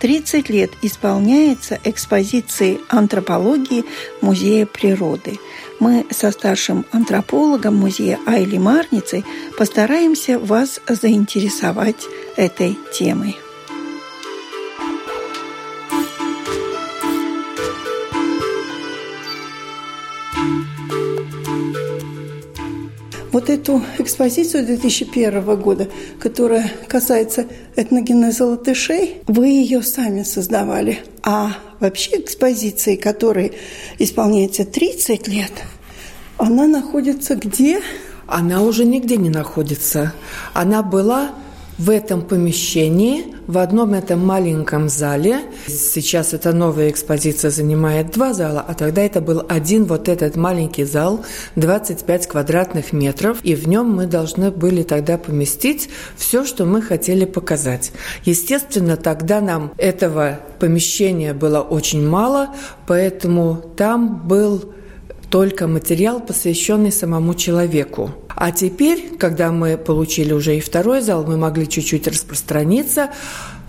30 лет исполняется экспозиции антропологии Музея природы. Мы со старшим антропологом музея Айли Марницей постараемся вас заинтересовать этой темой. Вот эту экспозицию 2001 года, которая касается этногенеза латышей, вы ее сами создавали. А вообще экспозиции, которой исполняется 30 лет, она находится где? Она уже нигде не находится. Она была в этом помещении, в одном этом маленьком зале. Сейчас эта новая экспозиция занимает два зала, а тогда это был один вот этот маленький зал, 25 квадратных метров, и в нем мы должны были тогда поместить все, что мы хотели показать. Естественно, тогда нам этого помещения было очень мало, поэтому там был только материал, посвященный самому человеку. А теперь, когда мы получили уже и второй зал, мы могли чуть-чуть распространиться,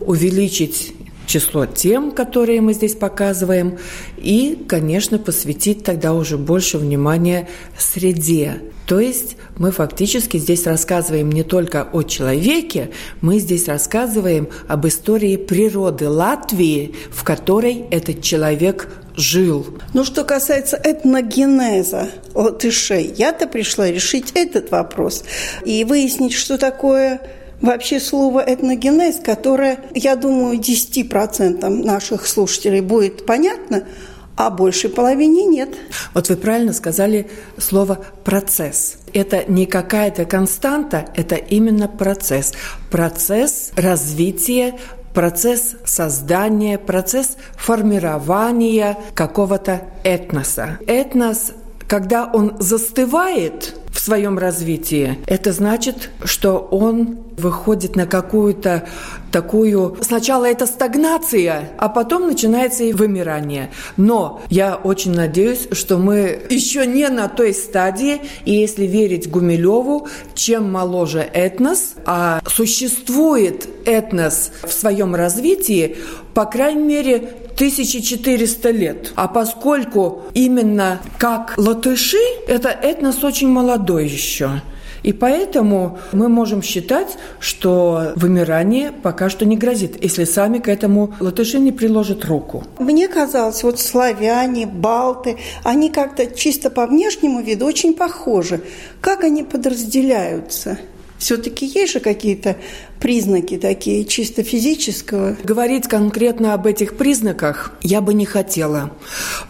увеличить число тем, которые мы здесь показываем, и, конечно, посвятить тогда уже больше внимания среде. То есть мы фактически здесь рассказываем не только о человеке, мы здесь рассказываем об истории природы Латвии, в которой этот человек жил. Ну, что касается этногенеза латышей, я-то пришла решить этот вопрос и выяснить, что такое вообще слово этногенез, которое, я думаю, 10% наших слушателей будет понятно, а большей половине нет. Вот вы правильно сказали слово «процесс». Это не какая-то константа, это именно процесс. Процесс развития процесс создания, процесс формирования какого-то этноса. Этнос когда он застывает в своем развитии, это значит, что он выходит на какую-то такую... Сначала это стагнация, а потом начинается и вымирание. Но я очень надеюсь, что мы еще не на той стадии, и если верить Гумилеву, чем моложе этнос, а существует этнос в своем развитии, по крайней мере, 1400 лет. А поскольку именно как латыши, это этнос очень молодой еще. И поэтому мы можем считать, что вымирание пока что не грозит, если сами к этому латыши не приложат руку. Мне казалось, вот славяне, балты, они как-то чисто по внешнему виду очень похожи. Как они подразделяются? Все-таки есть же какие-то признаки такие чисто физического? Говорить конкретно об этих признаках я бы не хотела,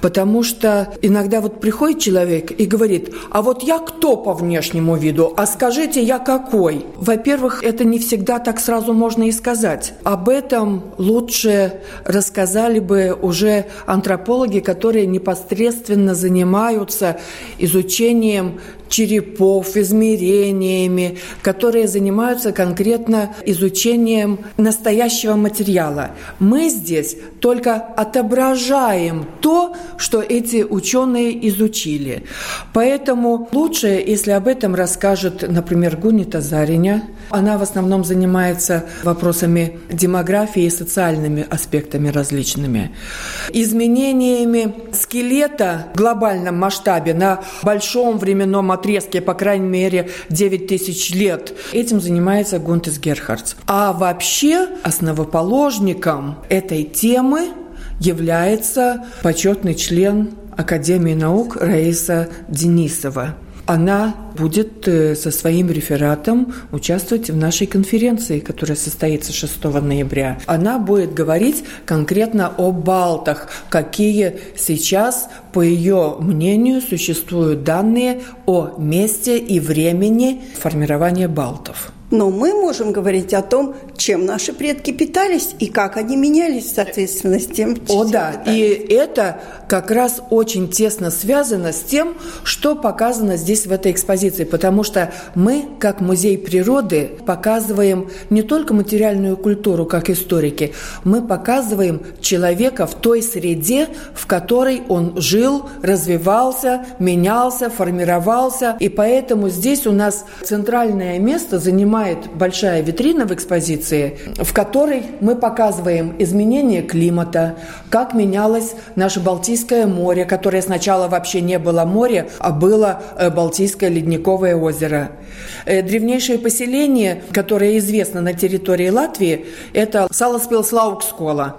потому что иногда вот приходит человек и говорит, а вот я кто по внешнему виду, а скажите, я какой? Во-первых, это не всегда так сразу можно и сказать. Об этом лучше рассказали бы уже антропологи, которые непосредственно занимаются изучением черепов, измерениями, которые занимаются конкретно изучением настоящего материала. Мы здесь только отображаем то, что эти ученые изучили. Поэтому лучше, если об этом расскажет, например, Гунита Зариня. Она в основном занимается вопросами демографии и социальными аспектами различными. Изменениями скелета в глобальном масштабе на большом временном отрезке, по крайней мере, 9 тысяч лет. Этим занимается Гунтес Герхардс. А вообще основоположником этой темы является почетный член Академии наук Раиса Денисова она будет э, со своим рефератом участвовать в нашей конференции, которая состоится 6 ноября. Она будет говорить конкретно о балтах, какие сейчас, по ее мнению, существуют данные о месте и времени формирования балтов. Но мы можем говорить о том, чем наши предки питались и как они менялись, соответственно, с тем, чем О, да. Питались. И это как раз очень тесно связано с тем, что показано здесь в этой экспозиции. Потому что мы, как музей природы, показываем не только материальную культуру, как историки, мы показываем человека в той среде, в которой он жил, развивался, менялся, формировался. И поэтому здесь у нас центральное место занимает занимает большая витрина в экспозиции, в которой мы показываем изменение климата, как менялось наше Балтийское море, которое сначала вообще не было море, а было э, Балтийское ледниковое озеро. Э, древнейшее поселение, которое известно на территории Латвии, это Саласпилслаукскола.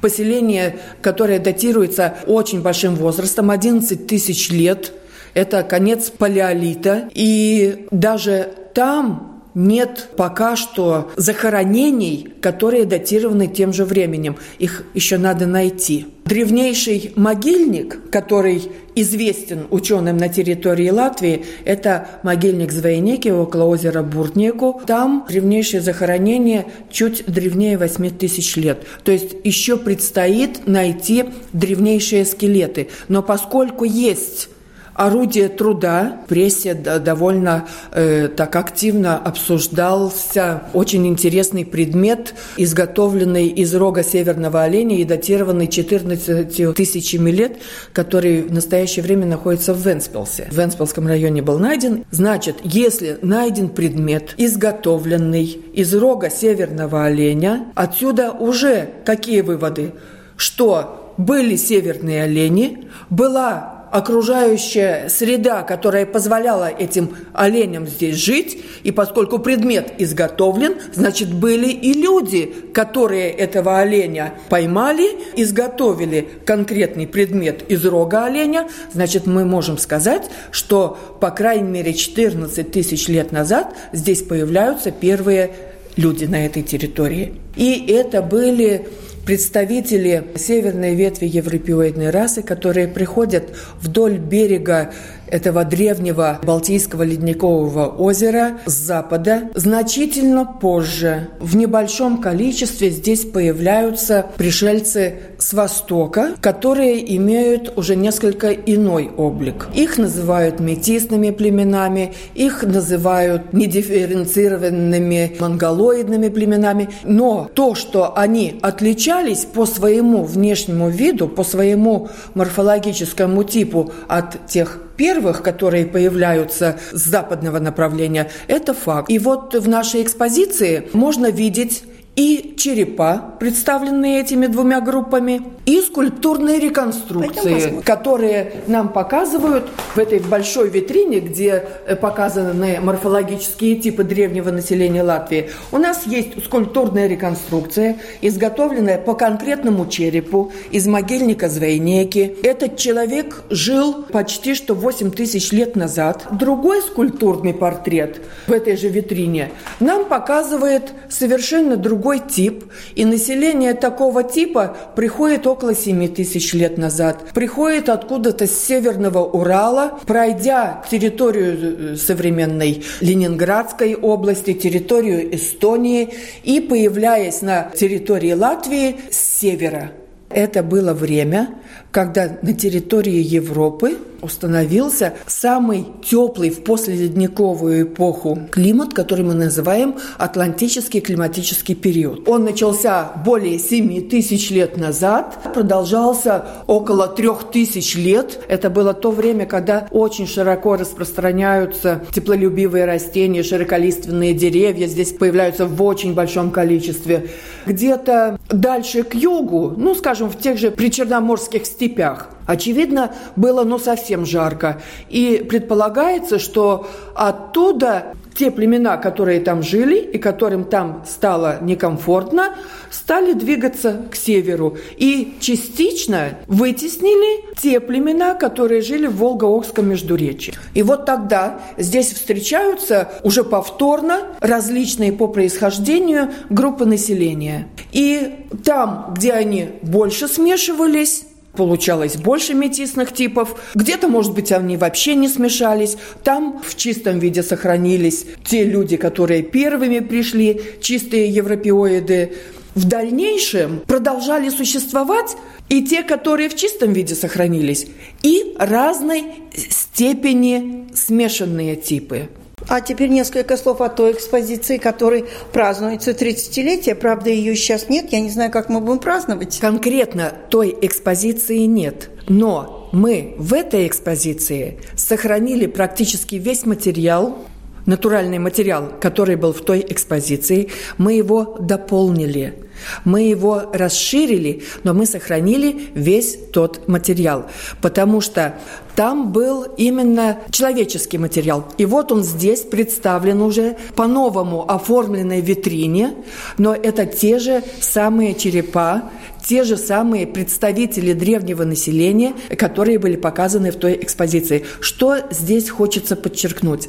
Поселение, которое датируется очень большим возрастом, 11 тысяч лет. Это конец палеолита. И даже там нет пока что захоронений, которые датированы тем же временем. Их еще надо найти. Древнейший могильник, который известен ученым на территории Латвии, это могильник Звейнеки около озера Буртнеку. Там древнейшее захоронение чуть древнее 8 тысяч лет. То есть еще предстоит найти древнейшие скелеты. Но поскольку есть орудие труда. В прессе довольно э, так активно обсуждался очень интересный предмет, изготовленный из рога северного оленя и датированный 14 тысячами лет, который в настоящее время находится в Венспилсе. В Венспилском районе был найден. Значит, если найден предмет, изготовленный из рога северного оленя, отсюда уже какие выводы? Что были северные олени, была окружающая среда, которая позволяла этим оленям здесь жить, и поскольку предмет изготовлен, значит, были и люди, которые этого оленя поймали, изготовили конкретный предмет из рога оленя, значит, мы можем сказать, что, по крайней мере, 14 тысяч лет назад здесь появляются первые люди на этой территории. И это были представители северной ветви европеоидной расы, которые приходят вдоль берега этого древнего Балтийского ледникового озера с запада. Значительно позже, в небольшом количестве, здесь появляются пришельцы с востока, которые имеют уже несколько иной облик. Их называют метисными племенами, их называют недифференцированными монголоидными племенами, но то, что они отличались по своему внешнему виду, по своему морфологическому типу от тех первых, которые появляются с западного направления, это факт. И вот в нашей экспозиции можно видеть и черепа, представленные этими двумя группами, и скульптурные реконструкции, которые нам показывают в этой большой витрине, где э, показаны морфологические типы древнего населения Латвии. У нас есть скульптурная реконструкция, изготовленная по конкретному черепу из могильника Звейнеки. Этот человек жил почти что 8 тысяч лет назад. Другой скульптурный портрет в этой же витрине нам показывает совершенно другой другой тип, и население такого типа приходит около 7 тысяч лет назад. Приходит откуда-то с северного Урала, пройдя территорию э, современной Ленинградской области, территорию Эстонии и появляясь на территории Латвии с севера. Это было время, когда на территории Европы установился самый теплый в послеледниковую эпоху климат, который мы называем Атлантический климатический период. Он начался более 7 тысяч лет назад, продолжался около 3 тысяч лет. Это было то время, когда очень широко распространяются теплолюбивые растения, широколиственные деревья. Здесь появляются в очень большом количестве. Где-то дальше к югу, ну, скажем, в тех же причерноморских степях, Очевидно, было ну совсем жарко. И предполагается, что оттуда те племена, которые там жили и которым там стало некомфортно, стали двигаться к северу и частично вытеснили те племена, которые жили в Волго-Окском междуречии. И вот тогда здесь встречаются уже повторно различные по происхождению группы населения. И там, где они больше смешивались, получалось больше метисных типов. Где-то, может быть, они вообще не смешались. Там в чистом виде сохранились те люди, которые первыми пришли, чистые европеоиды. В дальнейшем продолжали существовать и те, которые в чистом виде сохранились, и разной степени смешанные типы. А теперь несколько слов о той экспозиции, которой празднуется 30-летие. Правда, ее сейчас нет. Я не знаю, как мы будем праздновать. Конкретно той экспозиции нет. Но мы в этой экспозиции сохранили практически весь материал натуральный материал, который был в той экспозиции, мы его дополнили. Мы его расширили, но мы сохранили весь тот материал, потому что там был именно человеческий материал. И вот он здесь представлен уже по-новому оформленной витрине, но это те же самые черепа, те же самые представители древнего населения, которые были показаны в той экспозиции. Что здесь хочется подчеркнуть?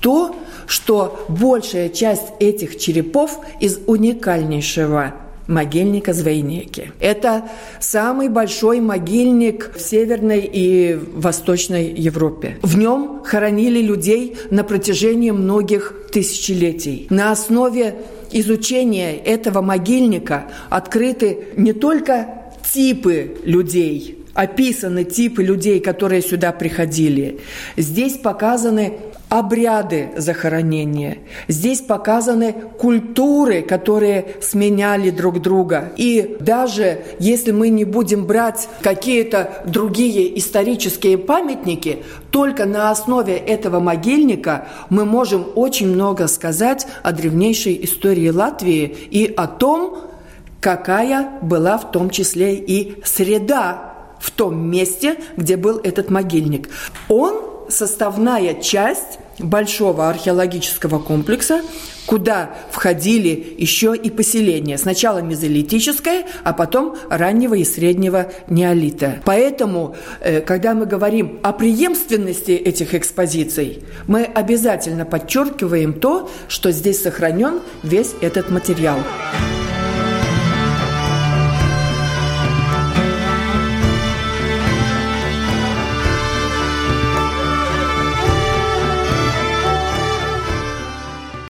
То, что большая часть этих черепов из уникальнейшего могильника Звейнеки. Это самый большой могильник в Северной и Восточной Европе. В нем хоронили людей на протяжении многих тысячелетий. На основе изучения этого могильника открыты не только типы людей, описаны типы людей, которые сюда приходили. Здесь показаны обряды захоронения. Здесь показаны культуры, которые сменяли друг друга. И даже если мы не будем брать какие-то другие исторические памятники, только на основе этого могильника мы можем очень много сказать о древнейшей истории Латвии и о том, какая была в том числе и среда в том месте, где был этот могильник. Он составная часть большого археологического комплекса, куда входили еще и поселения. Сначала мезолитическое, а потом раннего и среднего неолита. Поэтому, э, когда мы говорим о преемственности этих экспозиций, мы обязательно подчеркиваем то, что здесь сохранен весь этот материал.